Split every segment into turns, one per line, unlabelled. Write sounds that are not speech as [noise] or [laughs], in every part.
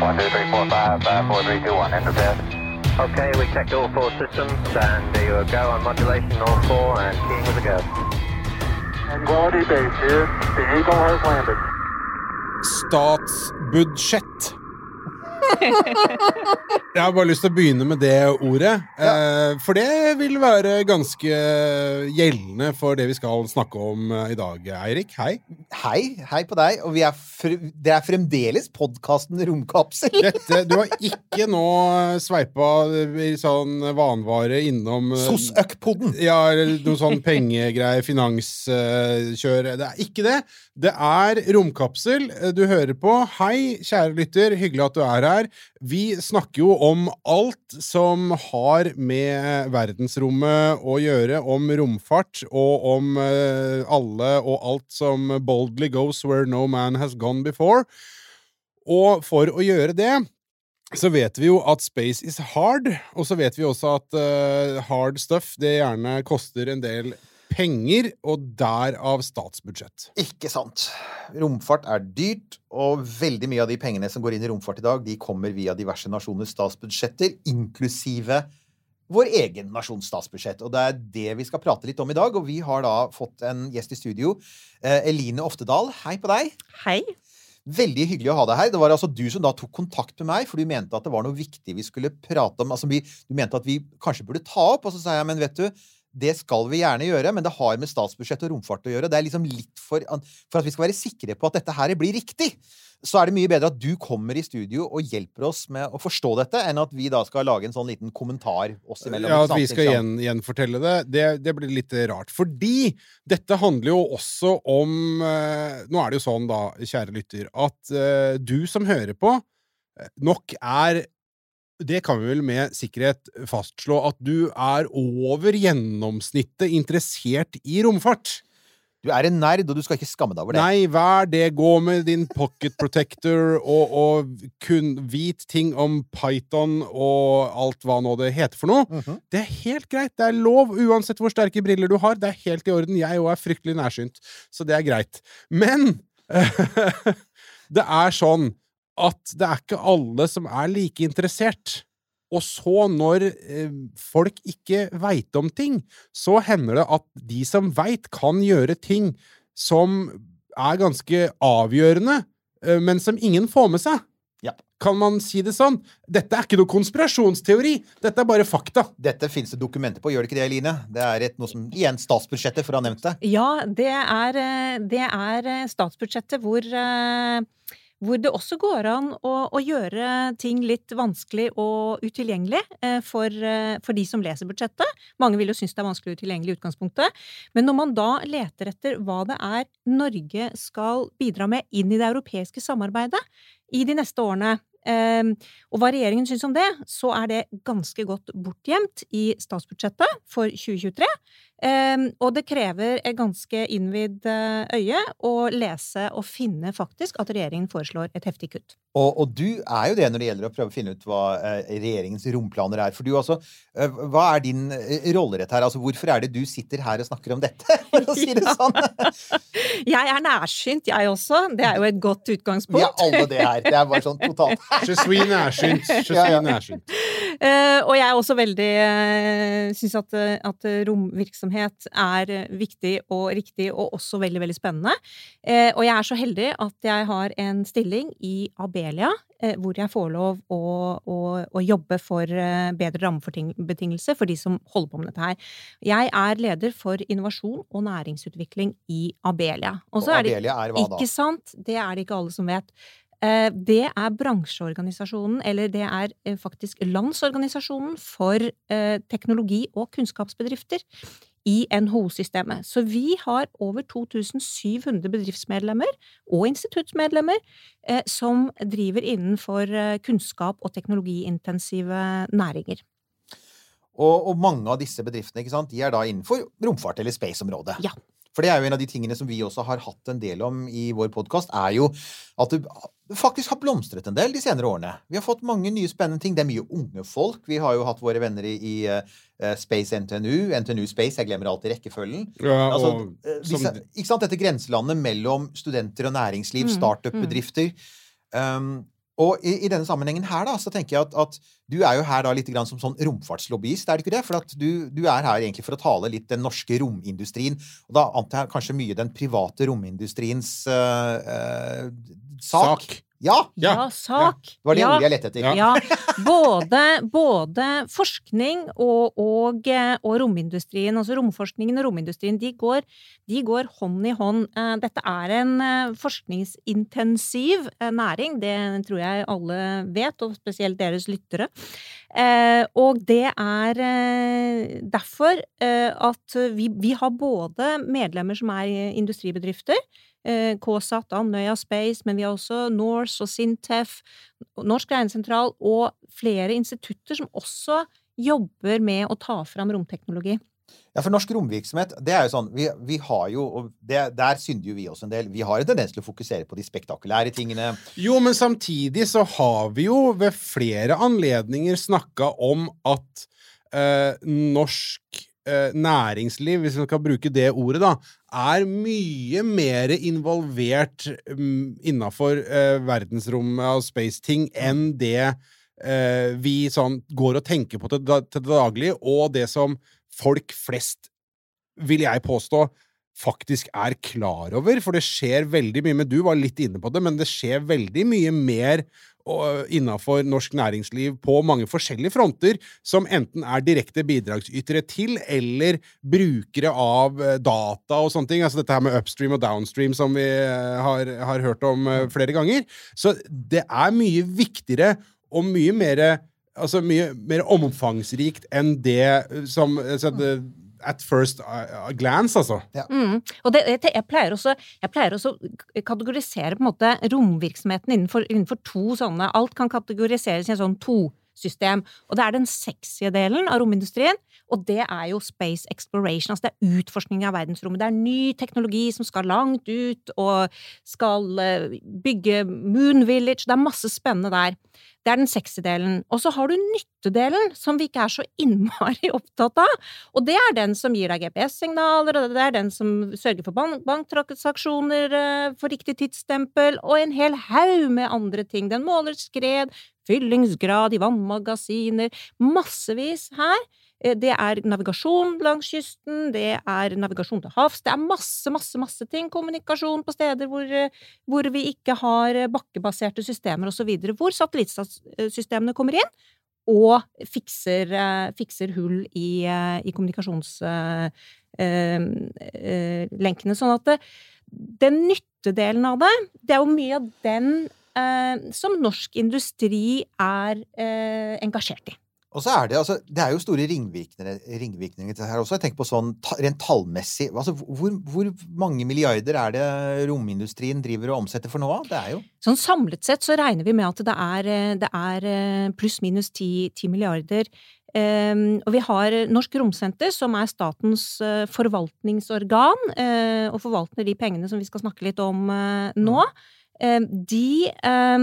One, two, three, four, five, five, four, three, two, one. Enter test.
Okay, we checked all four systems, and there you go on modulation, all four, and keying with a go.
Quality base here. The Eagle has landed.
Statsbudsjett. [laughs] Jeg har bare lyst til å begynne med det ordet. Ja. for det vil være ganske gjeldende for det vi skal snakke om eh, i dag. Eirik, hei.
Hei, hei på deg. Og vi er det er fremdeles podkasten Romkapsel. [laughs]
Dette, du har ikke nå sveipa sånn vanvare innom eh,
SOS-øk-podden.
Ja, eller noe sånn pengegreier, finanskjør. Det er ikke det. Det er Romkapsel du hører på. Hei, kjære lytter. Hyggelig at du er her. Vi snakker jo om alt som har med verdensrommet å gjøre, om romfart og om eh, alle og alt som boldly goes where no man has gone before. Og for å gjøre det så vet vi jo at space is hard, og så vet vi også at eh, hard stuff det gjerne koster en del penger, og derav statsbudsjett.
Ikke sant. Romfart er dyrt, og veldig mye av de pengene som går inn i romfart i dag, de kommer via diverse nasjoners statsbudsjetter, inklusive vår egen nasjons statsbudsjett. Og det er det vi skal prate litt om i dag. Og vi har da fått en gjest i studio. Eh, Eline Oftedal, hei på deg.
Hei.
Veldig hyggelig å ha deg her. Det var altså du som da tok kontakt med meg, for du mente at det var noe viktig vi skulle prate om. Altså, vi, du mente at vi kanskje burde ta opp, og så sa jeg, men vet du, det skal vi gjerne gjøre, men det har med statsbudsjett og romfart å gjøre. Det er liksom litt for, for at vi skal være sikre på at dette her blir riktig. Så er det mye bedre at du kommer i studio og hjelper oss med å forstå dette, enn at vi da skal lage en sånn liten kommentar oss imellom.
Ja, at vi skal gjen, gjenfortelle det. det. Det blir litt rart. Fordi dette handler jo også om eh, Nå er det jo sånn, da, kjære lytter, at eh, du som hører på, eh, nok er det kan vi vel med sikkerhet fastslå at du er over gjennomsnittet interessert i romfart.
Du er en nerd, og du skal ikke skamme deg over det.
Nei, vær det. Gå med din pocket protector og, og kun vit ting om Python og alt hva nå det heter for noe.
Mhm.
Det er helt greit. Det er lov, uansett hvor sterke briller du har. Det er helt i orden. Jeg òg er fryktelig nærsynt, så det er greit. Men [laughs] det er sånn at det er ikke alle som er like interessert. Og så, når eh, folk ikke veit om ting, så hender det at de som veit, kan gjøre ting som er ganske avgjørende, eh, men som ingen får med seg.
Ja.
Kan man si det sånn? Dette er ikke noe konspirasjonsteori. Dette er bare fakta.
Dette finnes det dokumenter på, gjør det ikke det, Eline? Det er et, noe som Igjen statsbudsjettet, for å ha nevnt det.
Ja, det er, eh, det er statsbudsjettet hvor, eh, hvor det også går an å, å gjøre ting litt vanskelig og utilgjengelig eh, for, eh, for de som leser budsjettet. Mange vil jo synes det er vanskelig og utilgjengelig i utgangspunktet. Men når man da leter etter hva det er Norge skal bidra med inn i det europeiske samarbeidet i de neste årene, eh, og hva regjeringen syns om det, så er det ganske godt bortgjemt i statsbudsjettet for 2023. Eh, og det krever et ganske innvidd eh, øye å lese og finne faktisk at regjeringen foreslår et heftig kutt.
Og, og du er jo det når det gjelder å prøve å finne ut hva eh, regjeringens romplaner er. For du altså, eh, Hva er din rollerett rolle i her? Altså, hvorfor er det du sitter her og snakker om dette? [laughs] For å si det sånn. [laughs]
Jeg er nærsynt, jeg også. Det er jo et godt utgangspunkt.
Vi er alle det her. Det er bare sånn totalt [laughs]
Je suis nærsynt. Je suis
Ja,
nærsynt.
Eh, og jeg er også veldig uh, Syns at, eh, at romvirksomhet er eh, viktig og riktig, og også veldig, veldig spennende. Eh, og jeg er så heldig at jeg har en stilling i Abelia, eh, hvor jeg får lov å, å, å jobbe for bedre rammebetingelser for de som holder på med dette her. Jeg er leder for innovasjon og næringsutvikling i Abelia. Og så
Og
er det
Abelia er hva da?
Ikke sant? Det er det ikke alle som vet. Det er bransjeorganisasjonen, eller det er faktisk landsorganisasjonen for teknologi- og kunnskapsbedrifter i NHO-systemet. Så vi har over 2700 bedriftsmedlemmer og instituttsmedlemmer eh, som driver innenfor eh, kunnskap og teknologiintensive næringer.
Og, og mange av disse bedriftene ikke sant, de er da innenfor romfart- eller space-området.
Ja.
For det er jo en av de tingene som vi også har hatt en del om i vår podkast, er jo at det faktisk har blomstret en del de senere årene. Vi har fått mange nye spennende ting. Det er mye unge folk. Vi har jo hatt våre venner i, i uh, Space NTNU, NTNU Space, jeg glemmer alltid rekkefølgen.
Ja,
Altså,
og
eh,
som-
ikke sant, Dette grenselandet mellom studenter og næringsliv,
Mm,
startup-bedrifter. Um, og i, i denne sammenhengen her, da, så tenker jeg at, at du er jo her da litt grann som sånn romfartslobbyist, er det ikke det? For at du, du er her egentlig for å tale litt den norske romindustrien. Og da antar jeg kanskje mye den private romindustriens uh, uh, sak.
Sak.
Ja!
Ja,
Ja, sak.
Det var det
ja.
ordet jeg lette etter.
Ja.
Ja, [laughs] både, både forskning og, og, og romindustrien, altså romforskningen og romindustrien, de går, de går hånd i hånd. Eh, Dette er en eh, forskningsintensiv eh, næring, det tror jeg alle vet, og spesielt deres lyttere. Eh, Og det er derfor eh, at vi, vi har både medlemmer som er industribedrifter, KSAT, Andøya Space, men vi har også Norse og Sintef, Norsk regnesentral og flere institutter som også jobber med å ta fram romteknologi.
Ja, for norsk romvirksomhet, det er jo sånn Vi, vi har jo og det, Der synder jo vi også en del. Vi har en tendens til å fokusere på de spektakulære tingene.
Jo, men samtidig så har vi jo ved flere anledninger snakka om at eh, norsk eh, næringsliv, hvis vi skal bruke det ordet, da, er mye mer involvert um, innafor eh, verdensrommet og space-ting enn det eh, vi sånn går og tenker på til det daglige, og det som folk flest, vil jeg påstå, faktisk er klar over, for det skjer veldig mye, men du var litt inne på det, men det skjer veldig mye mer innafor norsk næringsliv på mange forskjellige fronter, som enten er direkte bidragsytere til, eller brukere av eh, data og sånne ting. Altså dette her med upstream og downstream som vi eh, har, har hørt om eh, flere ganger. Så det er mye viktigere og mye mer Altså mye mer omfangsrikt enn det som altså det, At first uh, glance, altså.
Mm. Og det, jeg, pleier også, jeg pleier også å kategorisere på en måte romvirksomheten innenfor, innenfor to sånne Alt kan kategoriseres i en sånn tosystem. Og det er den sexy delen av romindustrien, og det er jo space exploration. Altså det er utforskning av verdensrommet. Det er ny teknologi som skal langt ut, og skal eh, bygge Moon Village. Det er masse spennende der. Det er den sexy delen. Og så har du nyttedelen, som vi ikke er så innmari [laughs] opptatt av. Og det er den som gir deg GPS-signaler, og det er den som sørger for bank banktransaksjoner eh, for riktig tidsstempel, og en hel haug med andre ting. Den måler skred, fyllingsgrad i vannmagasiner, massevis her. Eh, Det er navigasjon langs kysten, det er navigasjon til havs, det er masse, masse, masse ting. Kommunikasjon på steder hvor, eh, hvor vi ikke har eh, bakkebaserte systemer osv. Hvor satellittsystemene kommer inn og fikser, fikser hull i, i kommunikasjonslenkene. Sånn at det, den nyttedelen av det, det er jo mye av den som norsk industri er eh, engasjert i.
Og så er det, altså, det er jo store ringvirkninger, ringvirkninger til det her også. Jeg tenker på sånn rent tallmessig. Altså, hvor, hvor mange milliarder er det romindustrien driver og omsetter for nå? Det er jo
Sånn samlet sett så regner vi med at det er, eh, det er eh, pluss-minus 10, 10 milliarder. Um, og vi har Norsk Romsenter, som er statens uh, forvaltningsorgan, uh, og forvalter de pengene som vi skal snakke litt om uh, nå. Eh, De eh,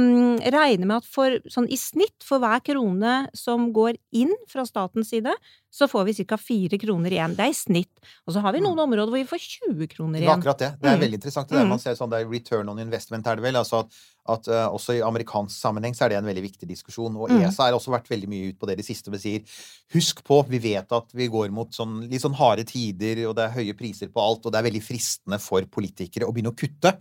regner med at for, sånn i snitt for hver krone som går inn fra statens side, så får vi ca. fire kroner igjen. Det er i snitt. Og så har vi noen områder hvor vi får 20 kroner
Det er
igjen.
akkurat det. Det er
Mm.
veldig interessant. Det der
Mm.
man ser sånn, det er return on investment, er det vel. Altså at, at uh, også i amerikansk sammenheng så er det en veldig viktig diskusjon. Og
Mm.
ESA har også vært veldig mye ut på det de siste og sier husk på, vi vet at vi går mot sånn, litt sånn harde tider, og det er høye priser på alt, og det er veldig fristende for politikere å begynne å kutte.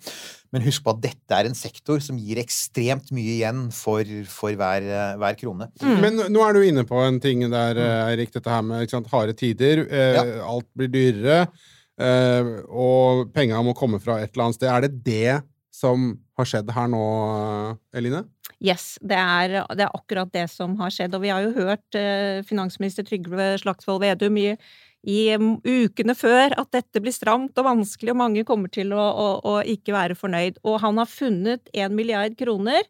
Men husk på at dette er en sektor som gir ekstremt mye igjen for, for hver, eh, hver krone.
Mm.
Men nå er du inne på en ting der, eh, Eirik, dette her med ikke sant, harde tider. Eh, Alt blir dyrere, Uh, og penga må komme fra et eller annet sted. Er det det som har skjedd her nå, Eline?
Yes, det er, det er akkurat det som har skjedd. Og vi har jo hørt eh, finansminister Trygve Slagsvold Vedum i, i mm, ukene før at dette blir stramt og vanskelig, og mange kommer til å, å, å ikke være fornøyd. Og han har funnet en milliard kroner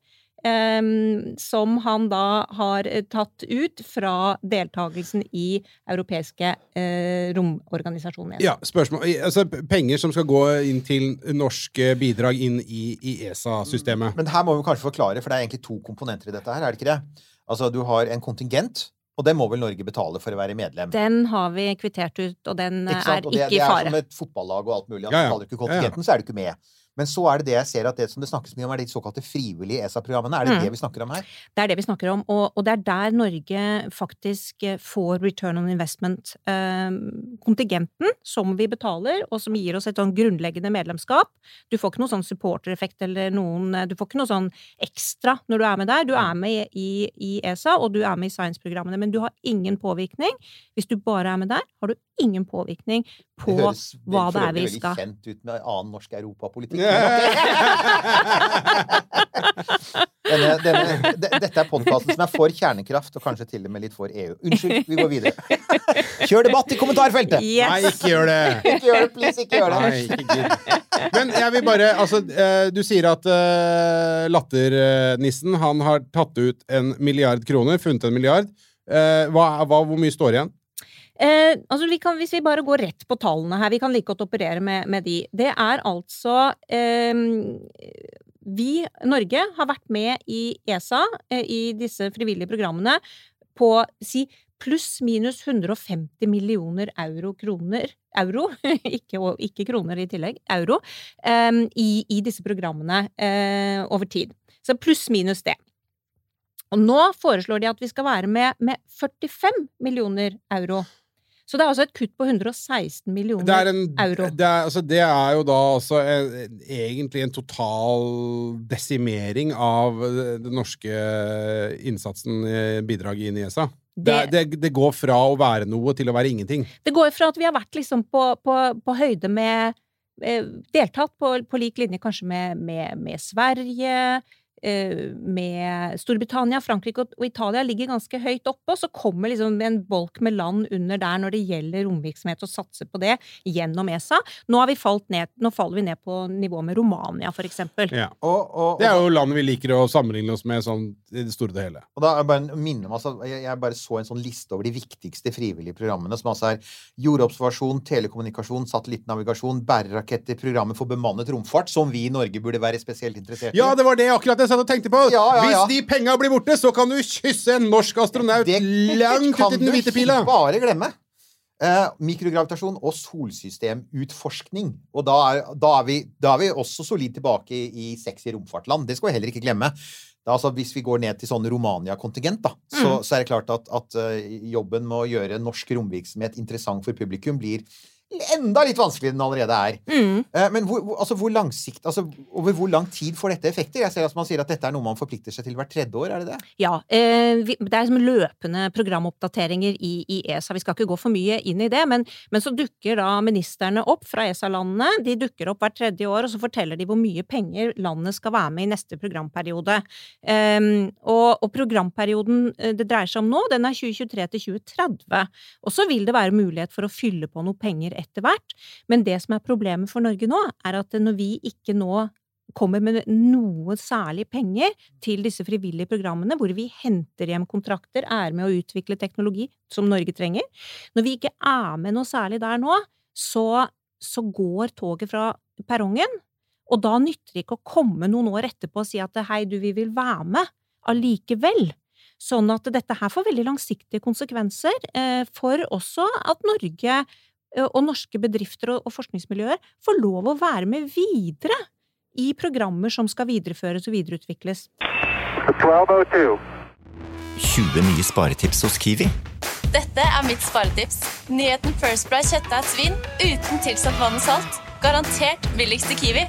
som han da har eh, tatt ut fra deltakelsen i europeiske eh, romorganisasjoner.
Ja, spørsmål Altså penger som skal gå inn til norske bidrag inn i, i ESA-systemet.
Men her må vi kanskje forklare, for det er egentlig to komponenter i dette her, er det ikke det? Altså, du har en kontingent. Og den må vel Norge betale for å være medlem?
Den har vi kvittert ut, og den
Ikke
er
sant? Og det,
ikke i fare.
det er som et fotballag og alt mulig. At
Ja, ja.
Betaler du ikke kontingenten, så er du ikke med. Men så er det det jeg ser at det som det snakkes mye om, er de såkalte frivillige ESA-programmene. Er det
Mm.
det vi snakker om her?
Det er det vi snakker om, og, og det er der Norge faktisk eh, får return on investment. Eh, kontingenten som vi betaler, og som gir oss et sånn grunnleggende medlemskap. Du får ikke noe sånn supportereffekt eller noen eh, Du får ikke noe sånn ekstra når du er med der. Du er med i, i ESA, og du er med i science-programmene, men du har ingen påvirkning. Hvis du bare er med der, har du ingen påvirkning på
Det høres
hva
for
det er vi
veldig kjent ut med annen norsk europapolitikk. Denne, denne, de, dette er podkasten som er for kjernekraft, og kanskje til og med litt for EU. Unnskyld, vi går videre. Kjør debatt i kommentarfeltet!
Yes!
Nei, ikke gjør det!
Ikke gjør det, please, ikke gjør det.
Nei, ikke. Men jeg vil bare Altså, eh, du sier at uh, Latternissen, han har tatt ut en milliard kroner, funnet en milliard. Uh, hva, hva, hvor mye står igjen?
Eh, altså vi kan, hvis vi bare går rett på tallene her, vi kan like godt operere med, med de. Det er altså eh, Vi, Norge, har vært med i ESA, eh, i disse frivillige programmene, på si pluss-minus 150 millioner euro kroner Euro, [laughs] ikke, ikke kroner i tillegg, euro, eh, i, i disse programmene eh, over tid. Så pluss-minus det. Og nå foreslår de at vi skal være med med 45 millioner euro. Så det er altså et kutt på 116 millioner
Det er, en,
euro.
det, er, altså, det er jo da altså en, egentlig en total desimering av eh, den norske innsatsen, eh, bidraget inn i ESA. Det, det, det går fra å være noe til å være ingenting.
Det går fra at vi har vært liksom på, på, på høyde med eh, Deltatt på, på lik linje kanskje med, med, med Sverige, eh, med Storbritannia, Frankrike og, Italia ligger ganske høyt oppe, og så kommer liksom en bolk med land under der når det gjelder romvirksomhet, og satser på det gjennom ESA. Nå, har vi falt ned, nå faller vi ned på nivå med Romania, for eksempel.
Ja.
Og, og,
Det er jo land vi liker å sammenligne oss med sånn i det store og hele.
Og da er jeg bare minne om, altså, jeg, bare så en sånn liste over de viktigste frivillige programmene, som altså er jordobservasjon, telekommunikasjon, satellittnavigasjon, bæreraketter, programmet for bemannet romfart, som vi i Norge burde være spesielt interessert i.
Ja, det var det akkurat jeg satt og tenkte på!
Ja, ja, ja.
Hvis de penga blir borte, så kan du kysse en norsk astronaut
Det
langt uti i den hvite pila!
kan du bare glemme. Eh, mikrogravitasjon og solsystemutforskning. Og da er, da, er vi, da er vi også solid tilbake i, i sexy romfartland. Det skal vi heller ikke glemme. Da, altså, hvis vi går ned til sånn Romania-kontingent, da, så, så er det klart at, at eh, jobben med å gjøre norsk romvirksomhet interessant for publikum blir enda litt vanskeligere enn den allerede er.
Mm.
Eh, Men hvor, altså, hvor langsikt, altså, over hvor lang tid får dette effekter? Jeg ser at man sier at dette er noe man forplikter seg til hvert tredje år, er det det?
Ja. Eh, det er som løpende programoppdateringer i, i ESA. Vi skal ikke gå for mye inn i det, men, men så dukker da ministerne opp fra ESA-landene. De dukker opp hvert tredje år, og så forteller de hvor mye penger landet skal være med i neste programperiode. Eh, og, og programperioden eh, det dreier seg om nå, den er 2023 til 2030. Og så vil det være mulighet for å fylle på noe penger etter hvert. Men det som er problemet for Norge nå, er at når vi ikke nå kommer med noe særlig penger til disse frivillige programmene, hvor vi henter hjem kontrakter, er med å utvikle teknologi som Norge trenger. Når vi ikke er med noe særlig der nå, så, så går toget fra perrongen. Og da nytter det ikke å komme noen år etterpå og si at hei, du, vi vil være med allikevel. Sånn at dette her får veldig langsiktige konsekvenser eh, for også at Norge og norske bedrifter og, forskningsmiljøer får lov å være med videre i programmer som skal videreføres og videreutvikles.
1202.
20 nye sparetips hos Kiwi.
Dette er mitt sparetips. Nyheten First Price kjøttdeig svin uten tilsatt vann og salt. Garantert billigst i Kiwi.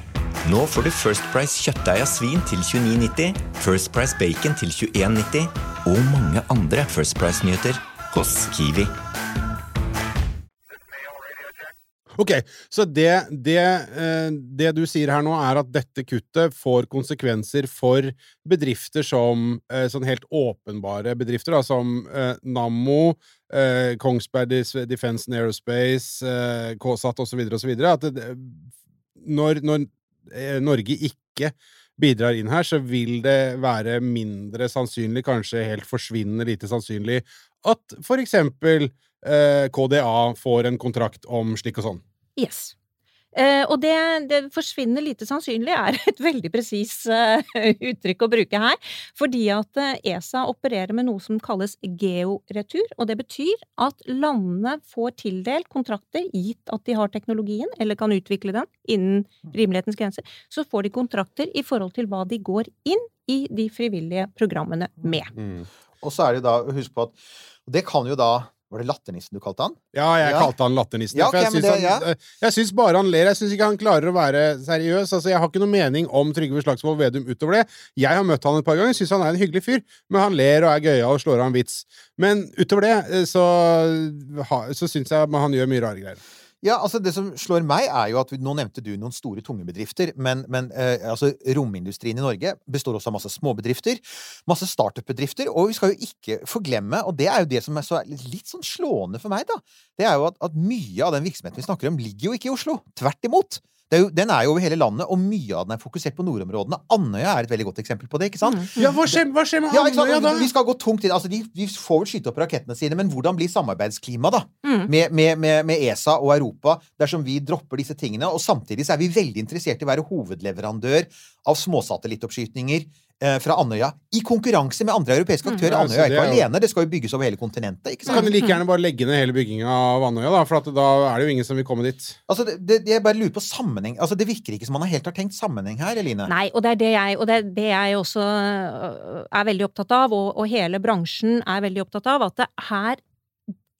Nå får du First Price kjøttdeig av svin til 29,90, First Price bacon til 21,90 og mange andre First Price-nyheter hos Kiwi.
Ok, så det, det, eh, det du sier her nå, er at dette kuttet får konsekvenser for bedrifter som eh, Sånn helt åpenbare bedrifter, da, som eh, Nammo, Kongsberg Defence and Aerospace, KSAT osv., osv. At det, når, når Norge ikke bidrar inn her, så vil det være mindre sannsynlig, kanskje helt forsvinnende lite sannsynlig, at for eksempel eh, KDA får en kontrakt om slik og sånn.
Yes. Eh, og det, det forsvinner lite sannsynlig er et veldig presis eh, uttrykk å bruke her. Fordi at eh, ESA opererer med noe som kalles georetur. Og det betyr at landene får tildelt kontrakter, gitt at de har teknologien, eller kan utvikle den innen rimelighetens grenser. Så får de kontrakter i forhold til hva de går inn i de frivillige programmene med.
Og så er det da, husk på at Det kan jo da Var det Latternissen du kalte han?
Ja, jeg
Ja.
kalte han latternissen.
Ja,
for jeg syns
det- ja.
jeg syns bare han ler. Jeg syns ikke han klarer å være seriøs. Altså, Jeg har ikke noe mening om Trygve Slagsvold Vedum utover det. Jeg har møtt han et par ganger, syns han er en hyggelig fyr. Men han ler og er gøyal og slår av en vits. Men utover det eh, så, så syns jeg han gjør mye rare greier.
Ja, altså Det som slår meg, er jo at nå nevnte du noen store, tunge bedrifter. Men, men eh, altså, romindustrien i Norge består også av masse småbedrifter. Masse startup-bedrifter. Og vi skal jo ikke forglemme, og det er jo det som er så litt sånn slående for meg, da. Det er jo at, at mye av den virksomheten vi snakker om, ligger jo ikke i Oslo. Tvert imot. Det er jo, den er jo over hele landet, og mye av den er fokusert på nordområdene. Andøya er et veldig godt eksempel på det. ikke sant?
Ja, hva skjer, hva skjer med
Ja?
Andøya, da?
Vi skal gå tungt inn. Altså, de, de får vel skyte opp rakettene sine, men hvordan blir samarbeidsklimaet, da?
Mm.
Med, med, med, med ESA og Europa, dersom vi dropper disse tingene? Og samtidig så er vi veldig interessert i å være hovedleverandør av småsatellittoppskytninger fra Andøya, i konkurranse med andre europeiske aktører.
Ja,
Andøya er ikke alene, det skal jo bygges over hele kontinentet. ikke
sant? kan
vi
de like gjerne bare legge ned hele bygginga av Andøya, da, for at da er det jo ingen som vil komme dit.
Altså, det, det, jeg bare lurer på sammenheng. Altså, Det virker ikke som man helt har tenkt sammenheng her, Eline.
Nei, og det er det jeg, og det er det jeg også øh, er veldig opptatt av, og, og hele bransjen er veldig opptatt av, at det her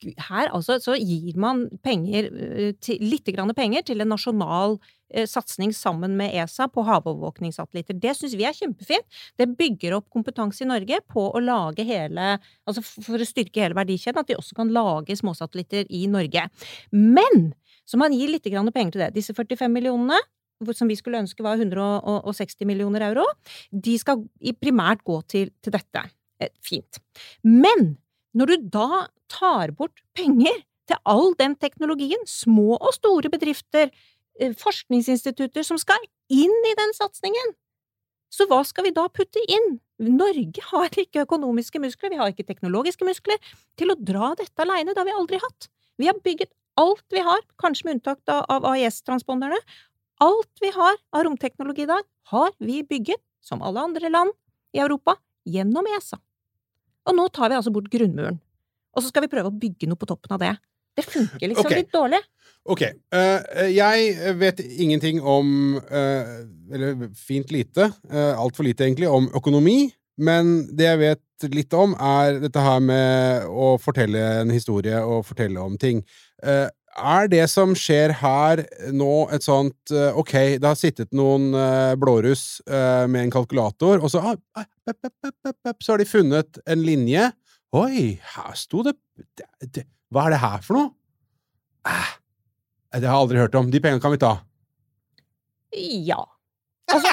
her altså, så gir man penger, øh, litt grann penger til en nasjonal eh, satsing sammen med ESA på havovervåkningssatellitter. Det syns vi er kjempefint. Det bygger opp kompetanse i Norge på å lage hele Altså for å styrke hele verdikjeden, at vi også kan lage småsatellitter i Norge. Men så man gir litt penger til det. Disse 45 millionene som vi skulle ønske var 160 millioner euro, de skal primært gå til, til dette. Eh, Fint. Men når du da tar bort penger til all den teknologien, små og store bedrifter, eh, forskningsinstitutter som skal inn i den satsingen, så hva skal vi da putte inn? Norge har ikke økonomiske muskler, vi har ikke teknologiske muskler til å dra dette alene, det har vi aldri hatt. Vi har bygget alt vi har, kanskje med unntak av AIS-transponderne, Alt vi har av romteknologi i dag, har vi bygget, som alle andre land i Europa, gjennom ESA. Og nå tar vi altså bort grunnmuren. Og så skal vi prøve å bygge noe på toppen av det. Det funker liksom
okay.
litt dårlig.
Ok. Uh, jeg vet ingenting om uh, Eller fint lite, uh, altfor lite egentlig, om økonomi. Men det jeg vet litt om, er dette her med å fortelle en historie og fortelle om ting. Uh, er det som skjer her nå et sånt Ok, det har sittet noen blåruss med en kalkulator, og så ah, ah, pep, pep, pep, Så har de funnet en linje. Oi, her sto det, det, det Hva er det her for noe? Eh, det har jeg aldri hørt om. De pengene kan vi ta.
Ja. Altså,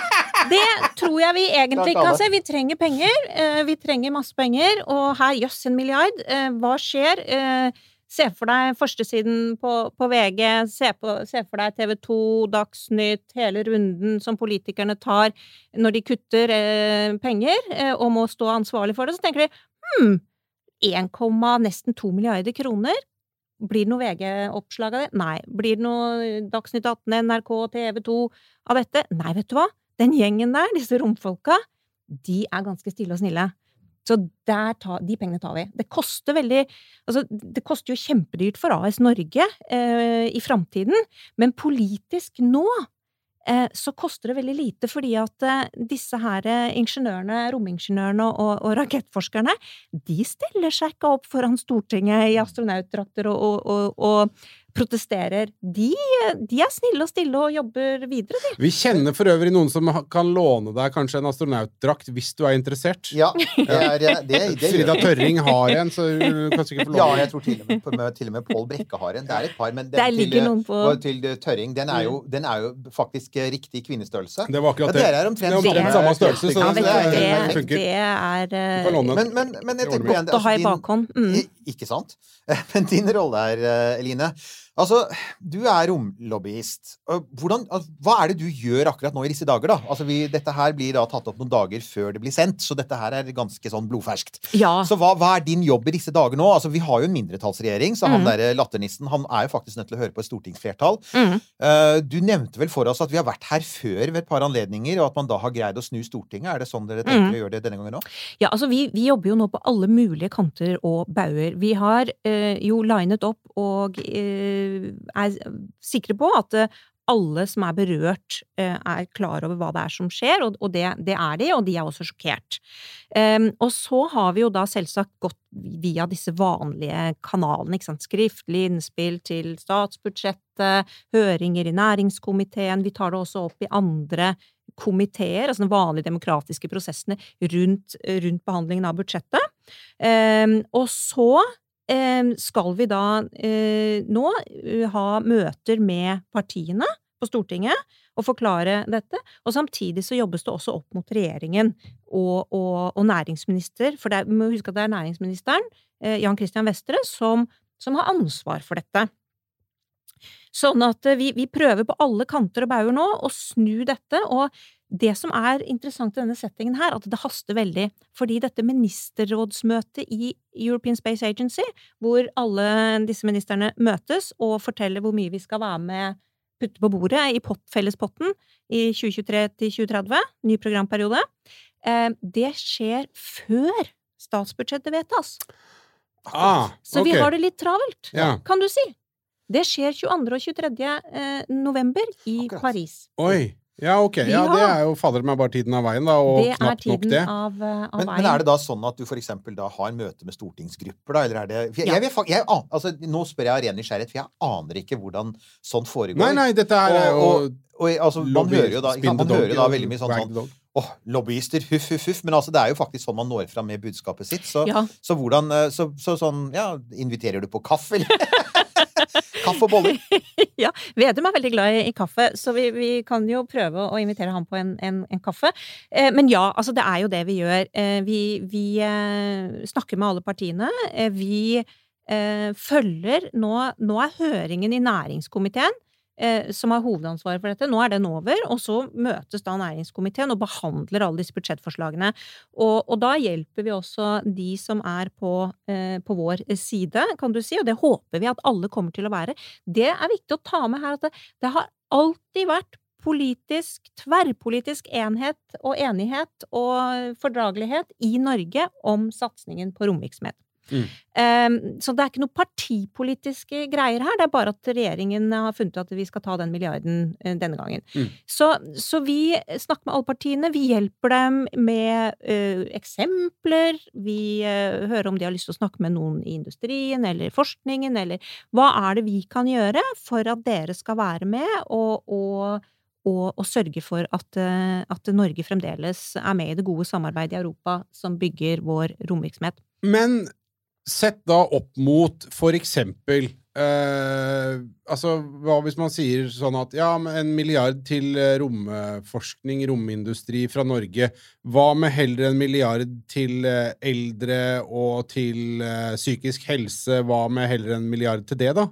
det tror jeg vi egentlig kan se. Vi trenger penger. eh, Vi trenger masse penger. Og her, jøss, en milliard. Eh, Hva skjer? Eh, Se for deg førstesiden på, på VG, se, på, se for deg TV 2, Dagsnytt, hele runden som politikerne tar når de kutter eh, penger eh, og må stå ansvarlig for det. Så tenker de hm, 1, nesten 2 milliarder kroner. Blir det noe VG-oppslag av det? Nei. Blir det noe Dagsnytt 18, NRK, TV 2 av dette? Nei, vet du hva? Den gjengen der, disse romfolka, de er ganske stille og snille. Så ta, de pengene tar vi. Det koster veldig Altså, det koster jo kjempedyrt for AS Norge eh, i framtiden, men politisk nå så koster det veldig lite, fordi at eh, disse her eh, ingeniørene, romingeniørene og, og rakettforskerne, de stiller seg ikke opp foran Stortinget i astronautdrakter og, og, og, og protesterer, de, de er snille og stille og jobber videre, de.
Vi kjenner for øvrig noen som kan låne deg kanskje en astronautdrakt hvis du er interessert.
Ja, [laughs] det er det, det, det
Frida. Tørring har en, så du kan sikkert få
Ja, jeg tror til og med, til og med Pål Brekke har en. Det er et par, men den til,
på-
til Tørring, den er, jo, den er jo faktisk eh, riktig kvinnestørrelse.
Det var akkurat det.
dere er omtrent,
Det er omtrent samme størrelse, så
Ja,
det,
vet
det,
det,
funker.
det er
låne.
Men, men, men jeg tenker på igjen,
godt å ha i bakhånd. Mm.
Ikke sant? [laughs] Men din rolle her, eh, Eline Altså, du er romlobbyist. Hvordan, altså, hva er det du gjør akkurat nå i disse dager, da? Altså, vi, dette her blir da tatt opp noen dager før det blir sendt, så dette her er ganske sånn blodferskt.
Ja.
Så hva, hva er din jobb i disse dager nå? Altså, Vi har jo en mindretallsregjering, så han
Mhm.
derre latternissen han er jo faktisk nødt til å høre på et stortingsflertall.
Mm.
Uh, du nevnte vel for oss at vi har vært her før ved et par anledninger, og at man da har greid å snu Stortinget. Er det sånn dere tenker
mm.
å gjøre det denne gangen òg?
Ja, altså vi, vi jobber jo nå på alle mulige kanter og bauger. Vi har uh, jo linet opp og eh, er sikre på at eh, alle som er berørt, eh, er klar over hva det er som skjer, og, det, det er de, og de er også sjokkert. Og så har vi jo da selvsagt gått via disse vanlige kanalene, ikke sant, skriftlig innspill til statsbudsjettet, høringer i næringskomiteen, vi tar det også opp i andre komiteer, altså de vanlige demokratiske prosessene rundt, rundt behandlingen av budsjettet. Og så skal vi da eh, nå eh, ha møter med partiene på Stortinget og forklare dette. Og samtidig så jobbes det også opp mot regjeringen og, og, og næringsminister, for det vi må huske at det er næringsministeren, eh, Jan Christian Vestre, som, som har ansvar for dette. Sånn at vi, vi prøver på alle kanter og bauger nå å snu dette, og det som er interessant i denne settingen her, at det haster veldig, fordi dette ministerrådsmøtet i European Space Agency, hvor alle disse ministerne møtes og forteller hvor mye vi skal være med putte på bordet i pott, fellespotten i 2023 til 2030, ny programperiode, eh, det skjer før statsbudsjettet vedtas.
Ah,
Så vi har det litt travelt,
Ja.
kan du si. Det skjer 22. og 23. eh, november i
Akkurat.
Paris.
Oi. Ja, ok. Ja, det er jo fader meg bare tiden av veien, da. Og
det
knapt nok det.
av, eh, av
Men,
veien.
men er det da sånn at du for eksempel da har møte med stortingsgrupper, da, eller er det jeg,
Ja.
jeg, jeg, jeg, altså, Nå spør jeg av ren nysgjerrighet, for jeg aner ikke hvordan sånt foregår.
Nei, nei, dette er jo
og, og, og, altså, man hører jo da, sant, man hører jo da veldig mye sånn, sånn Åh, oh, lobbyister, huff, huff, huff. Men altså, det er jo faktisk sånn man når fram med budskapet sitt. Så,
Ja.
så hvordan eh, så, så sånn Ja, inviterer du på kaffe, eller? [laughs] kaffe og boller? [laughs]
ja, Vedum er veldig glad i, kaffe, så vi, vi kan jo prøve å invitere ham på en, en, en kaffe. Eh, men ja, altså det er jo det vi gjør. Eh, vi vi eh, snakker med alle partiene. Eh, vi eh, følger nå Nå er høringen i næringskomiteen. Eh, Som har hovedansvaret for dette. Nå er den over, og så møtes da næringskomiteen og behandler alle disse budsjettforslagene. Og, og da hjelper vi også de som er på, eh, på vår side, kan du si, og det håper vi at alle kommer til å være. Det er viktig å ta med her at det, det har alltid vært politisk, tverrpolitisk enhet og enighet og fordragelighet i Norge om satsingen på romvirksomhet.
Mm.
Um, så det er ikke noe partipolitiske greier her, det er bare at regjeringen har funnet ut at vi skal ta den milliarden eh, denne gangen.
Mm.
Så, så vi snakker med alle partiene, vi hjelper dem med eh, eksempler, vi eh, hører om de har lyst til å snakke med noen i industrien eller forskningen, eller hva er det vi kan gjøre for at dere skal være med og, og og, og sørge for at, at Norge fremdeles er med i det gode samarbeidet i Europa som bygger vår romvirksomhet.
Men sett da opp mot for eksempel eh, Altså, hva hvis man sier sånn at ja, en milliard til eh, romforskning, romindustri fra Norge. Hva med heller en milliard til eh, eldre og til eh, psykisk helse? Hva med heller en milliard til det, da?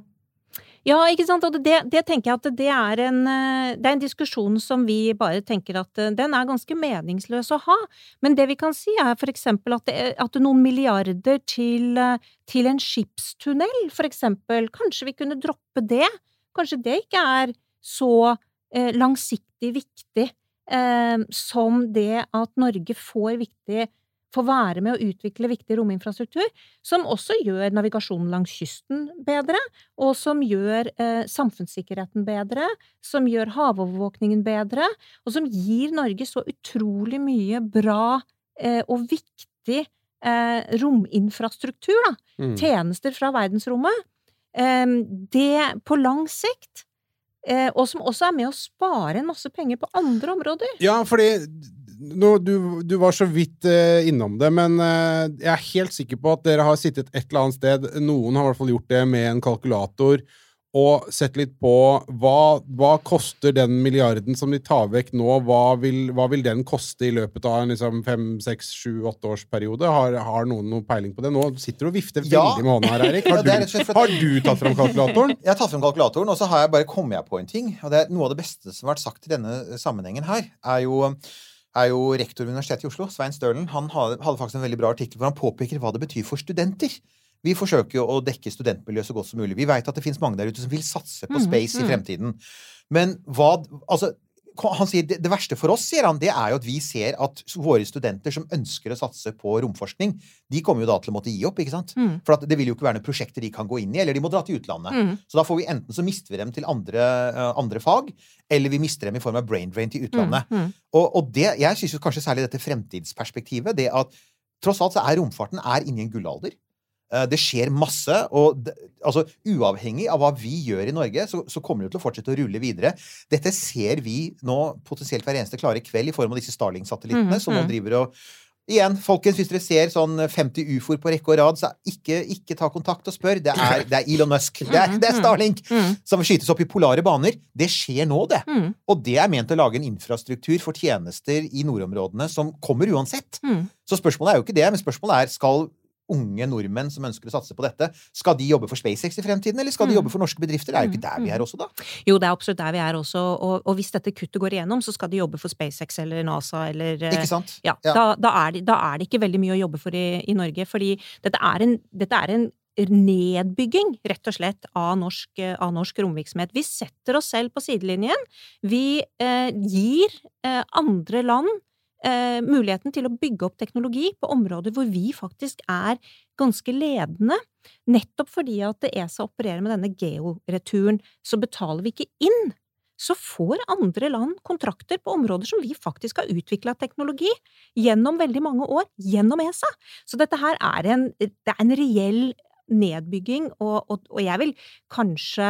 Ja, ikke sant. Og det, det tenker jeg at det er, en, eh, det er en diskusjon som vi bare tenker at eh, den er ganske meningsløs å ha. Men det vi kan si er for eksempel at, det, at noen milliarder til, eh, til en skipstunnel, for eksempel, kanskje vi kunne droppe det? Kanskje det ikke er så langsiktig viktig som det at Norge får viktig får være med å utvikle viktig rominfrastruktur, som også gjør navigasjonen langs kysten bedre, og som gjør eh, samfunnssikkerheten bedre, som gjør havovervåkningen bedre, og som gir Norge så utrolig mye bra eh, og viktig eh, rominfrastruktur, da.
Mm.
Tjenester fra verdensrommet. eh, det på lang sikt eh, Og som også er med å spare en masse penger på andre områder.
Ja, fordi nå, du, du var så vidt eh, innom det, men eh, jeg er helt sikker på at dere har sittet et eller annet sted, noen har i hvert fall gjort det med en kalkulator, og sett litt på hva, hva koster den milliarden som de tar vekk nå, hva vil, hva vil den koste i løpet av en liksom, fem, seks, sju, åtte års periode? Har, har noen noe peiling på det? Nå sitter du og vifter
Ja.
veldig med hånda her, Erik. Har,
ja, er
du, har du tatt fram kalkulatoren? [laughs]
Jeg har tatt frem kalkulatoren, og så har jeg bare kommet jeg på en ting. Og det er Noe av det beste som har vært sagt i denne sammenhengen her, er jo, er jo rektor ved Universitetet i Oslo, Svein Stølen. Han hadde, faktisk en veldig bra artikkel hvor han påpeker hva det betyr for studenter. Vi forsøker jo å dekke studentmiljøet så godt som mulig. Vi veit at det finnes mange der ute som vil satse på
Mhm,
space i
mhm.
fremtiden. Men hva Altså, han sier det, det verste for oss, sier han, det er jo at vi ser at våre studenter som ønsker å satse på romforskning, de kommer jo da til å måtte gi opp, ikke sant?
Mm.
For at det vil jo ikke være noen prosjekter de kan gå inn i, eller de må dra til utlandet.
Mm.
Så da får vi enten så mister vi dem til andre, uh, andre fag, eller vi mister dem i form av brain drain til utlandet.
Mm, mm.
Og, og det, jeg syns kanskje særlig dette fremtidsperspektivet, det at tross alt så er romfarten er inne i en gullalder. Eh, Det skjer masse, og det, altså, uavhengig av hva vi gjør i Norge, så, så kommer det til å fortsette å rulle videre. Dette ser vi nå potensielt hver eneste klare kveld i form av disse Starling-satellittene,
Mhm,
som nå
mhm.
driver og Igjen, folkens, hvis dere ser sånn 50 ufoer på rekke og rad, så ikke, ikke ta kontakt og spør. Det er, det er Elon Musk. Det er, det er Starlink!
Mm.
Som skytes opp i polare baner. Det skjer nå, det.
Mm.
Og det er ment å lage en infrastruktur for tjenester i nordområdene som kommer uansett.
Mm.
Så spørsmålet er jo ikke det, men spørsmålet er skal unge nordmenn som ønsker å satse på dette, skal de jobbe for SpaceX i fremtiden, eller skal de
Mm.
jobbe for norske bedrifter? Det er jo ikke der vi er også, da.
Jo, det er absolutt der vi er også, og, og hvis dette kuttet går igjennom, så skal de jobbe for SpaceX eller NASA eller eh,
Ikke sant?
Ja,
Ja.
Da, da, er det, da er det ikke veldig mye å jobbe for i, i Norge, fordi dette er en, dette er en nedbygging, rett og slett, av norsk, eh, av norsk romvirksomhet. Vi setter oss selv på sidelinjen. Vi eh, gir eh, andre land eh, muligheten til å bygge opp teknologi på områder hvor vi faktisk er ganske ledende. Nettopp fordi at ESA opererer med denne georeturen, så betaler vi ikke inn så får andre land kontrakter på områder som vi faktisk har utvikla teknologi gjennom veldig mange år, gjennom ESA. Så dette her er en, det er en reell nedbygging, og, og, og jeg vil kanskje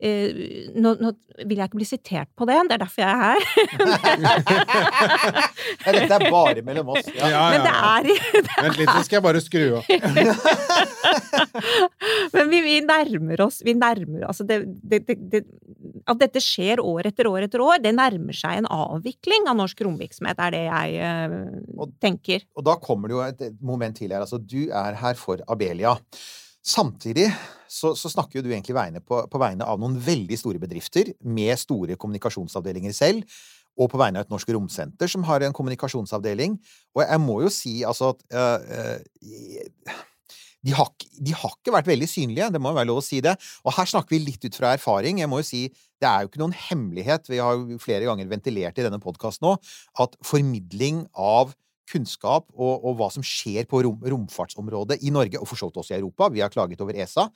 eh, nå, nå vil jeg ikke bli sitert på det, det er derfor jeg er her.
Ja, dette er bare mellom oss. Ja.
Ja,
Men det
ja, ja. [laughs]
er
Vent litt, så skal jeg bare skru av. [laughs]
Men vi, vi nærmer oss Vi nærmer altså det, det, det, det, At dette skjer år etter år etter år, det nærmer seg en avvikling av norsk romvirksomhet, er det jeg uh,
Og-
tenker.
Og da kommer det jo et et moment til her. Altså, du er her for Abelia. Samtidig så, så snakker jo du egentlig vegne på, på vegne av noen veldig store bedrifter med store kommunikasjonsavdelinger selv, og på vegne av et norsk romsenter som har en kommunikasjonsavdeling. Og jeg må jo si altså at øh, øh, de har, de har ikke vært veldig synlige, det må jo være lov å si det. Og her snakker vi litt ut fra erfaring. Jeg må jo si, det er jo ikke noen hemmelighet, vi har jo flere ganger ventilert i denne podkasten nå, at formidling av kunnskap og, og hva som skjer på rom, romfartsområdet i Norge, og for så vidt også i Europa, vi har klaget over ESA,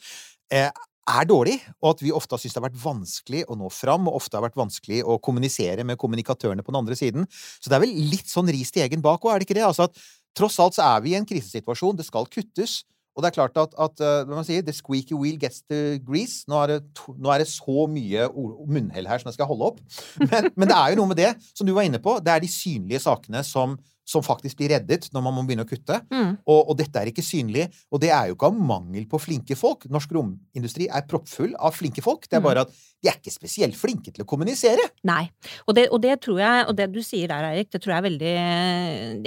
eh, er dårlig, og at vi ofte har syntes det har vært vanskelig å nå fram, og ofte har vært vanskelig å kommunisere med kommunikatørene på den andre siden. Så det er vel litt sånn ris til egen bak òg, er det ikke det? Altså at tross alt så er vi i en krisesituasjon, det skal kuttes. Og det er klart at, at eh, hva man sier, the squeaky wheel gets the grease. Nå er det, to, nå er det så mye munnhell her som jeg skal holde opp. Men, men det er jo noe med det, som du var inne på, det er de synlige sakene som, som faktisk blir reddet når man må begynne å kutte.
Mm.
Og, og dette er ikke synlig. Og det er jo ikke av mangel på flinke folk. Norsk romindustri er proppfull av flinke folk. Det er
Mm.
bare at de er ikke spesielt flinke til å kommunisere.
Nei. Og det, og det tror jeg, og det du sier der, Eirik, det tror jeg er veldig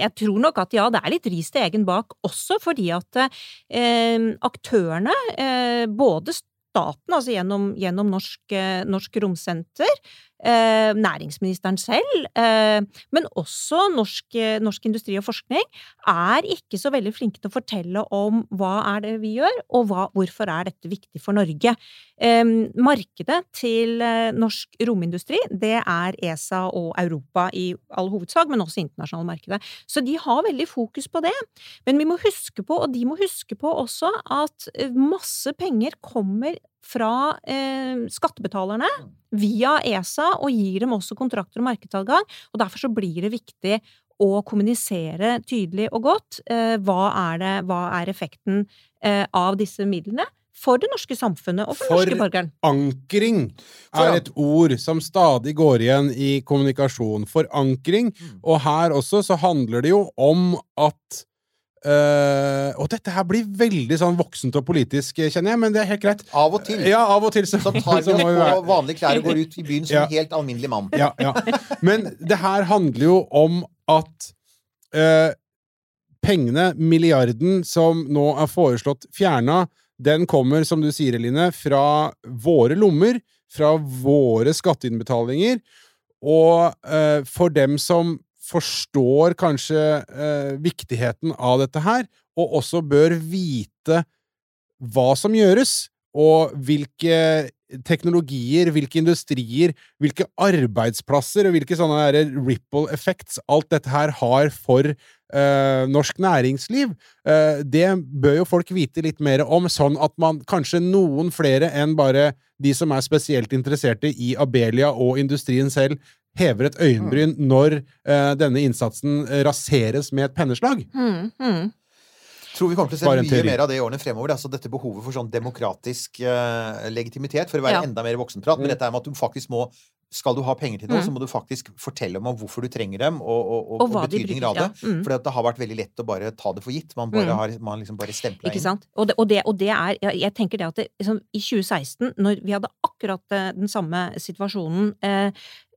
Jeg tror nok at ja, det er litt ris til egen bak, også fordi at eh, aktørene, eh, både staten, altså gjennom, gjennom Norsk, eh, Norsk Romsenter, eh, næringsministeren selv, eh, men også norsk, eh, norsk industri og forskning, er ikke så veldig flinke til å fortelle om hva er det vi gjør, og hva, hvorfor er dette viktig for Norge. Eh, markedet til eh, norsk romindustri, det er ESA og Europa i all hovedsak, men også internasjonale markedet. Så de har veldig fokus på det. Men vi må huske på, og de må huske på også, at eh, masse penger kommer fra eh, skattebetalerne via ESA, og gir dem også kontrakter og markedsadgang. Og derfor så blir det viktig å kommunisere tydelig og godt eh, hva, er det, hva er effekten eh, av disse midlene for det norske samfunnet og for,
For-
norske borgeren.
Forankring
Foran-
er et ord som stadig går igjen i kommunikasjon. Forankring.
Mm.
Og her også så handler det jo om at eh, Og dette her blir veldig sånn voksent og politisk, kjenner jeg, men det er helt greit.
Av og til.
Ja, av og til så,
Så tar vi [laughs] oss på vanlige klær og går ut i byen som
Ja.
en helt alminnelig mann.
ja, ja. Men det her handler jo om at uh, pengene, milliarden, som nå er foreslått fjerna, den kommer, som du sier, Eline, fra våre lommer, fra våre skatteinnbetalinger, og uh, for dem som forstår kanskje eh, viktigheten av dette her, og også bør vite hva som gjøres, og hvilke teknologier, hvilke industrier, hvilke arbeidsplasser og hvilke sånne ripple effects alt dette her har for eh, norsk næringsliv. Eh, det bør jo folk vite litt mer om, sånn at man kanskje noen flere enn bare de som er spesielt interesserte i Abelia og industrien selv, hever et øyenbryn når uh, denne innsatsen raseres med et penneslag.
Mm, mm.
tror vi kommer til å se mye
teori.
mer av det i årene fremover. Altså dette behovet for sånn demokratisk uh, legitimitet, for å være
Ja.
enda mer voksenprat. Men
Mm.
dette er med at du faktisk må Skal du ha penger til noe,
Mm.
så må du faktisk fortelle om hvorfor du trenger dem, og, og, og,
Og
betydningen av det.
ja. Mm.
For det har vært veldig lett å bare ta det for gitt. Man bare
Mm.
har man liksom bare stempla
Ikke sant? Og det, og det, og det er Jeg jeg tenker det at det, liksom, i 2016, når vi hadde akkurat eh, den samme situasjonen eh,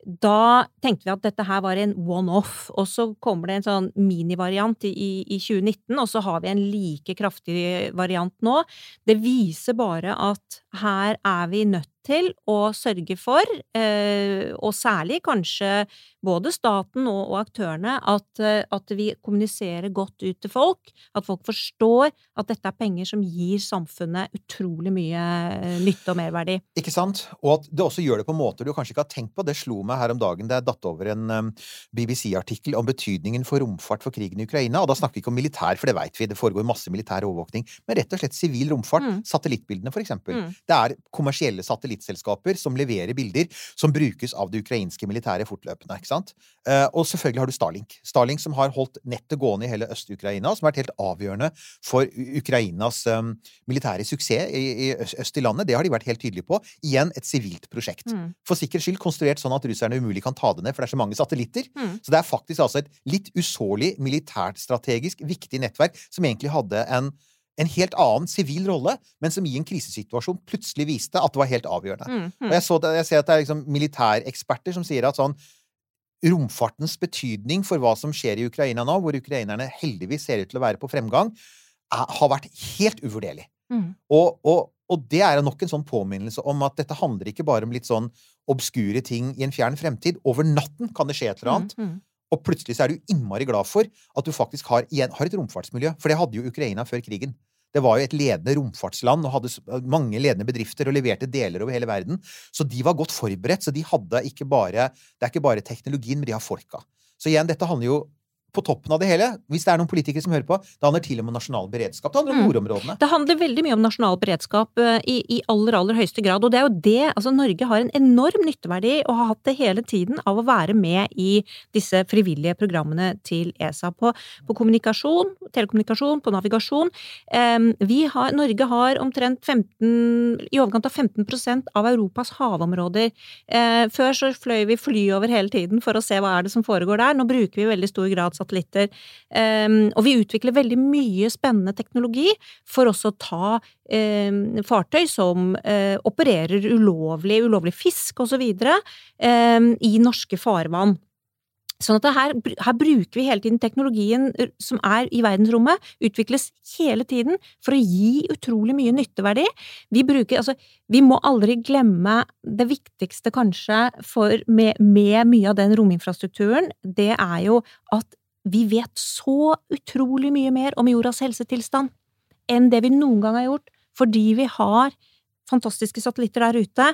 da tenkte vi at dette her var en one-off, og så kommer det en sånn minivariant i, i, i 2019, og så har vi en like kraftig variant nå. Det viser bare at her er vi nødt til å sørge for, eh, og særlig kanskje både staten og, aktørene, at, eh, vi kommuniserer godt ut til folk. At folk forstår at dette er penger som gir samfunnet utrolig mye eh, nytte og merverdi.
Ikke sant? Og at det også gjør det på måter du kanskje ikke har tenkt på. Det slo meg her om dagen da jeg datt over en BBC-artikkel om betydningen for romfart for krigen i Ukraina. Og da snakker vi ikke om militær, for det veit vi, det foregår masse militær overvåkning. Men rett og slett sivil romfart.
Mm.
Satellittbildene, for eksempel.
Mm.
Det er kommersielle satellittselskaper som leverer bilder som brukes av det ukrainske militæret fortløpende. ikke sant? Eh, og selvfølgelig har du Starlink. Starlink som har holdt nettet gående i hele Øst-Ukraina, som har vært helt avgjørende for Ukrainas um, militære suksess i, øst i landet. Det har de vært helt tydelige på. Igjen et sivilt prosjekt.
Mm.
For sikkerhets skyld konstruert sånn at russerne umulig kan ta det ned, for det er så mange satellitter.
Mm.
Så det er faktisk altså et litt usårlig militært strategisk viktig nettverk som egentlig hadde en en helt annen sivil rolle, men som i en krisesituasjon plutselig viste at det var helt avgjørende.
Mm,
Og
mm.
jeg, så det, jeg ser at det er liksom militæreksperter som sier at sånn romfartens betydning for hva som skjer i Ukraina nå, hvor ukrainerne heldigvis ser ut til å være på fremgang, er, har vært helt uvurderlig.
Mm.
Og, og, og det er nok en sånn påminnelse om at dette handler ikke bare om litt sånn obskure ting i en fjern fremtid. Over natten kan det skje et eller annet.
Mm, mm.
Og plutselig så er du innmari glad for at du faktisk har, igjen, har et romfartsmiljø. For det hadde jo Ukraina før krigen. Det var jo et ledende romfartsland og hadde mange ledende bedrifter og leverte deler over hele verden. Så de var godt forberedt. Så de hadde ikke bare Det er ikke bare teknologien, men de har folka. Så igjen, dette handler jo på toppen av det hele, hvis det er noen politikere som hører på, det handler til og med nasjonal beredskap. Det handler om
Mm.
nordområdene.
Det handler veldig mye om nasjonal beredskap eh, i, i aller, aller høyeste grad. Og det er jo det altså Norge har en enorm nytteverdi, og har hatt det hele tiden, av å være med i disse frivillige programmene til ESA. På, på kommunikasjon, telekommunikasjon, på navigasjon. Vi har, Norge har omtrent 15, i overkant av 15% av Europas havområder. Eh, før så fløy vi fly over hele tiden for å se hva er det som foregår der. Nå bruker vi i veldig stor grad satellitter. Um, og vi utvikler veldig mye spennende teknologi for også å ta um, fartøy som uh, opererer ulovlig, ulovlig fisk osv. Um, i norske farvann. Sånn at her, her bruker vi hele tiden teknologien uh, som er i verdensrommet, utvikles hele tiden for å gi utrolig mye nytteverdi. Vi bruker, altså, vi må aldri glemme det viktigste kanskje for, med, med mye av den rominfrastrukturen, det er jo at vi vet så utrolig mye mer om jordas helsetilstand enn det vi noen gang har gjort, fordi vi har fantastiske satellitter der ute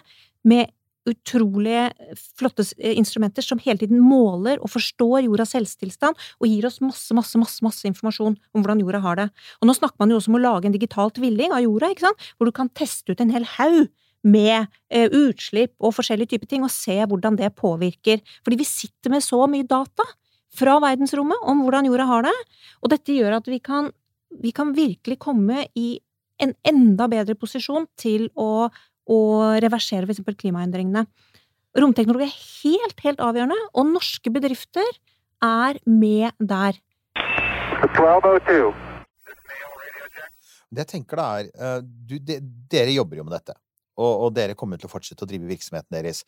med utrolig flotte instrumenter som hele tiden måler og forstår jordas helsetilstand, og gir oss masse, masse, masse, masse informasjon om hvordan jorda har det. Og nå snakker man jo også om å lage en digital tvilling av jorda, ikke sant, hvor du kan teste ut en hel haug med eh, utslipp og forskjellige typer ting, og se hvordan det påvirker. Fordi vi sitter med så mye data fra verdensrommet om hvordan jorda har det, og dette gjør at vi kan, vi kan virkelig komme i en enda bedre posisjon til å, å reversere f.eks. klimaendringene. Romteknologi er helt, helt avgjørende, og norske bedrifter er med der.
1202.
Det jeg tenker da er eh, du, de, Dere jobber jo med dette, og, og dere kommer til å fortsette å drive virksomheten deres.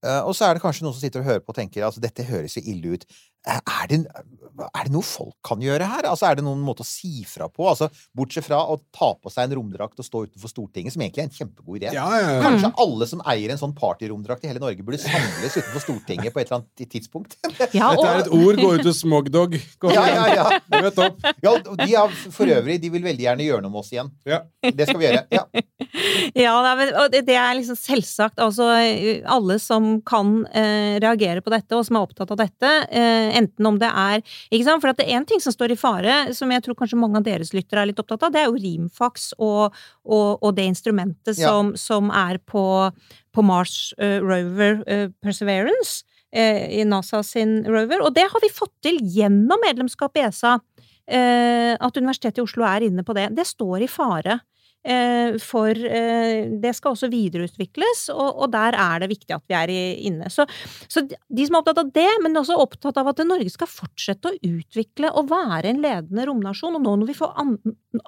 Eh, og så er det kanskje noen som sitter og hører på og tenker altså dette høres jo ille ut. Er det, er det noe folk kan gjøre her? Altså Er det noen måte å si fra på? Altså Bortsett fra å ta på seg en romdrakt og stå utenfor Stortinget, som egentlig er en kjempegod idé.
Ja, ja, ja.
Kanskje alle som eier en sånn partyromdrakt i hele Norge, burde samles utenfor Stortinget på et eller annet tidspunkt. [laughs]
Ja,
Dette er et ord. Gå ut og Smogdog. [laughs] Gå
Ja, ja, ja.
Møt opp.
Ja, de har for øvrig De vil veldig gjerne gjøre noe med oss igjen.
Ja.
Det skal vi gjøre. Ja. [laughs]
Ja, og det, det er liksom selvsagt. Altså, alle som kan eh, reagere på dette, og som er opptatt av dette, eh, enten om det er ikke sant? For at det er én ting som står i fare, som jeg tror kanskje mange av deres lyttere er litt opptatt av, det er jo Rimfax og, og, og det instrumentet
Ja.
som, som er på, på Mars uh, Rover uh, Perseverance. uh, I NASA sin rover. Og det har vi fått til gjennom medlemskap i ESA. at Universitetet i Oslo er inne på det. Det står i fare. Eh, for eh, det skal også videreutvikles, og, der er det viktig at vi er inne. Så, så de som er opptatt av det, men også opptatt av at Norge skal fortsette å utvikle og være en ledende romnasjon. Og nå når vi får An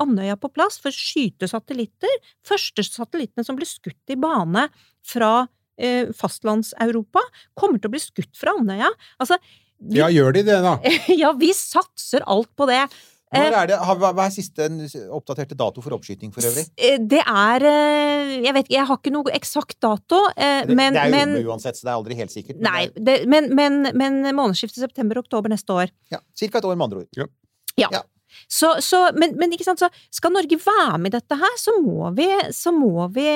Andøya på plass for skytesatellitter, første satellittene som blir skutt i bane fra eh, fastlands-Europa, kommer til å bli skutt fra Andøya. Altså, vi,
Ja, gjør de det, da? [laughs]
ja, vi satser alt på det.
Når er det, hva er siste oppdaterte dato for oppskyting for øvrig?
Eh, Det er eh, Jeg vet ikke, jeg har ikke noe eksakt dato, Men,
Det, det er jo
men
rommet uansett, så det er aldri helt sikkert. men
Nei,
det
men, men, men månedsskiftet september-oktober neste år.
er- Ja, Cirka et år, med andre ord.
Ja.
Ja.
Så, så, men, men skal Norge være med i dette her, så må vi, så må vi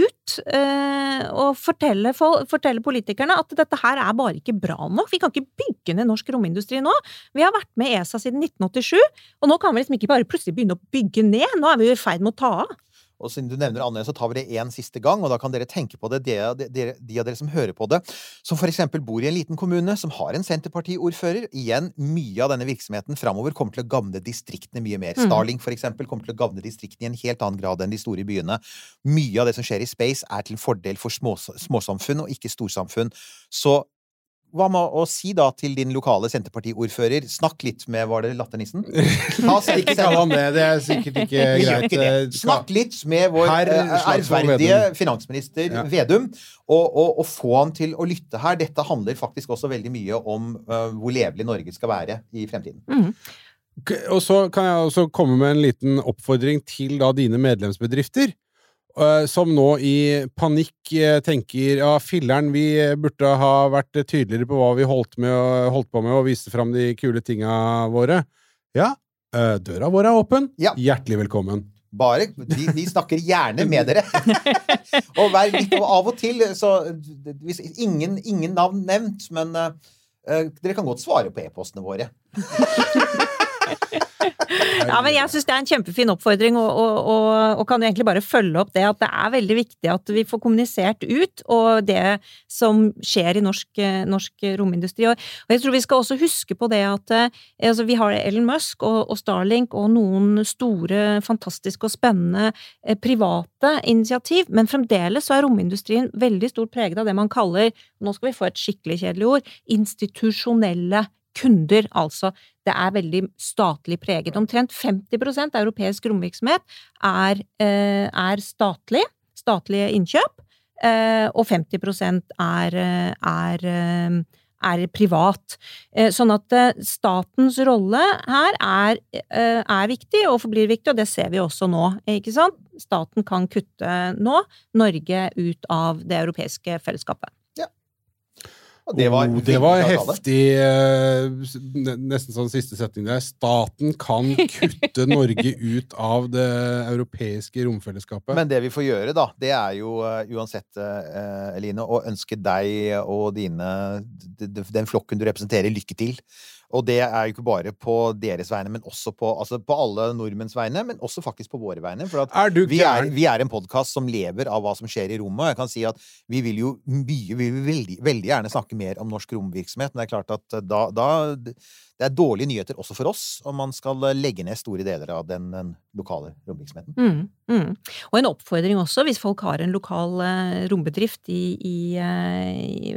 ut øh, og fortelle, for, fortelle politikerne at dette her er bare ikke bra nok. Vi kan ikke bygge ned norsk romindustri nå. Vi har vært med ESA siden 1987, og nå kan vi liksom ikke bare plutselig begynne å bygge ned. Nå er vi i ferd med å ta av.
Og siden du nevner Andøya, så tar vi det én siste gang, og da kan dere tenke på det, de, de, de, de av dere som hører på det, som for eksempel bor i en liten kommune som har en Senterparti-ordfører. Igjen, mye av denne virksomheten framover kommer til å gagne distriktene mye mer.
Mm.
Starling, for eksempel, kommer til å gagne distriktene i en helt annen grad enn de store byene. Mye av det som skjer i space, er til fordel for små, småsamfunn og ikke storsamfunn. Så hva med å si da til din lokale Senterparti-ordfører Snakk litt med Var det Latternissen? Ta-
Ikke kall det. Det er sikkert ikke [laughs] greit.
ikke.
Eh,
Snakk litt med vår
Herr
eh, ærverdige finansminister
Ja.
Vedum, og, og, og få han til å lytte her. Dette handler faktisk også veldig mye om uh, hvor levelig Norge skal være i fremtiden.
Mm. Og så kan jeg også komme med en liten oppfordring til da dine medlemsbedrifter. Eh, Som nå i panikk eh, tenker ja, filleren, vi burde ha vært tydeligere på hva vi holdt, med, holdt på med, og viste fram de kule tinga våre. Ja, eh, døra vår er åpen.
Ja.
Hjertelig velkommen.
Bare, vi, vi snakker gjerne med dere. [laughs] og vær litt og av og til så hvis, ingen, ingen navn nevnt, men eh, eh, dere kan godt svare på e-postene våre. [laughs] [laughs]
Ja, men jeg syns det er en kjempefin oppfordring, og, og, og, og kan egentlig bare følge opp det at det er veldig viktig at vi får kommunisert ut, og det som skjer i norsk, norsk romindustri. Og, jeg tror vi skal også huske på det at eh, altså, vi har Elon Musk og Starlink og noen store, fantastiske og spennende eh, private initiativ, men fremdeles så er romindustrien veldig stort preget av det man kaller, nå skal vi få et skikkelig kjedelig ord, institusjonelle kunder, altså. Det er veldig statlig preget. Omtrent 50 av europeisk romvirksomhet er, eh, er statlig, statlige innkjøp, eh, og 50 er, er, eh, er privat. Sånn at statens rolle her er, er viktig, og forblir viktig, og det ser vi også nå, ikke sant? Staten kan kutte nå Norge ut av det europeiske fellesskapet.
Og det var,
oh, det var heftig, eh, nesten sånn siste setning der. Staten kan [laughs] kutte Norge ut av det europeiske romfellesskapet.
Men det vi får gjøre, da, det er jo eh, uansett, eh, Eline, å ønske deg og dine Den flokken du representerer, lykke til. Og det er jo ikke bare på deres vegne, men også på, altså på alle nordmenns vegne, men også faktisk på våre vegne. For at
er
vi er, vi er en podkast som lever av hva som skjer i rommet. og Jeg kan si at vi vil jo mye, vi vil veldig, veldig gjerne snakke mer om norsk romvirksomhet, men det er klart at da, da Det er dårlige nyheter også for oss om man skal legge ned store deler av den, den lokale romvirksomheten.
Mm, mm. Og en oppfordring også, hvis folk har en lokal eh, rombedrift i, i, eh, i,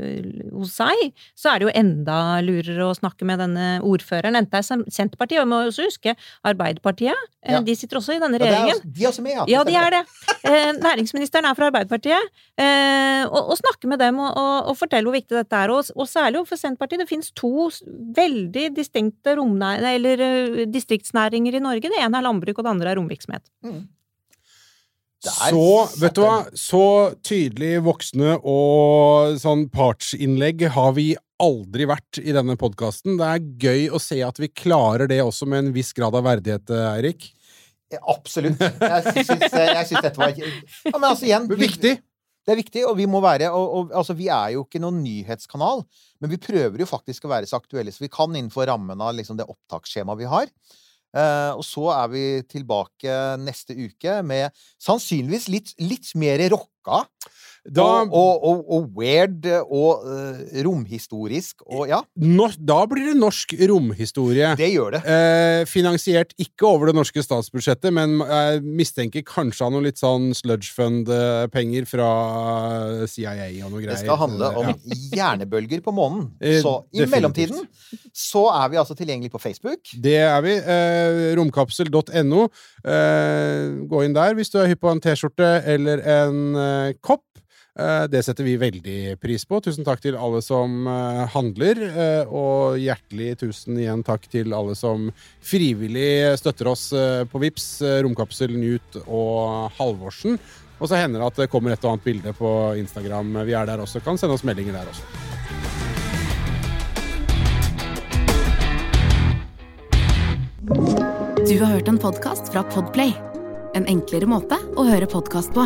hos seg, så er det jo enda lurere å snakke med denne ordføreren. Enten det er Senterpartiet, og vi må også huske Arbeiderpartiet. Eh,
Ja.
De sitter også i denne
Ja, det er
regjeringen.
de er også med, ja.
Ja, de er det. Eh, næringsministeren er fra Arbeiderpartiet. Eh, og, og snakke med dem og, og, og fortelle hvor viktig dette er. Og, og særlig overfor Senterpartiet. Det finnes to veldig distinkte eller, eh, distriktsnæringer i Norge. Det ene er landbruk, og det andre er romvirksomhet.
Mm.
Så, vet du hva, så tydelig voksne og sånn partsinnlegg har vi aldri vært i denne podkasten. Det er gøy å se at vi klarer det også med en viss grad av verdighet, Eirik.
Absolutt. [laughs] Jeg syns, dette var ja, Men altså, igjen
Viktig!
Det er viktig, og vi må være og, og, Altså, vi er jo ikke noen nyhetskanal, men vi prøver jo faktisk å være så aktuelle så vi kan innenfor rammen av liksom, det opptaksskjemaet vi har. Uh, og så er vi tilbake neste uke med sannsynligvis litt, litt mer rocka.
Da,
og, og, og, og weird og uh, romhistorisk og ja,
no, da blir det norsk romhistorie.
det gjør det.
Eh, finansiert ikke over det norske statsbudsjettet, men jeg mistenker kanskje av noe litt sånn sludge fund-penger fra CIA og noe greier.
Det skal handle om
Ja.
hjernebølger på månen. [laughs]
Eh,
Så i
definitivt.
mellomtiden så er vi altså tilgjengelig på Facebook.
Det er vi. Eh, romkapsel.no. Eh, gå inn der hvis du er hypp på en T-skjorte eller en eh, kopp. Eh, det setter vi veldig pris på. Tusen takk til alle som eh, handler, eh, og hjertelig tusen igjen takk til alle som frivillig støtter oss på Vips, Romkapsel, Newt og Halvorsen. Og så hender det at det kommer et og annet bilde på Instagram. Vi er der også. Kan sende oss meldinger der også.
Du har hørt en podkast fra Podplay. En enklere måte å høre podkast på.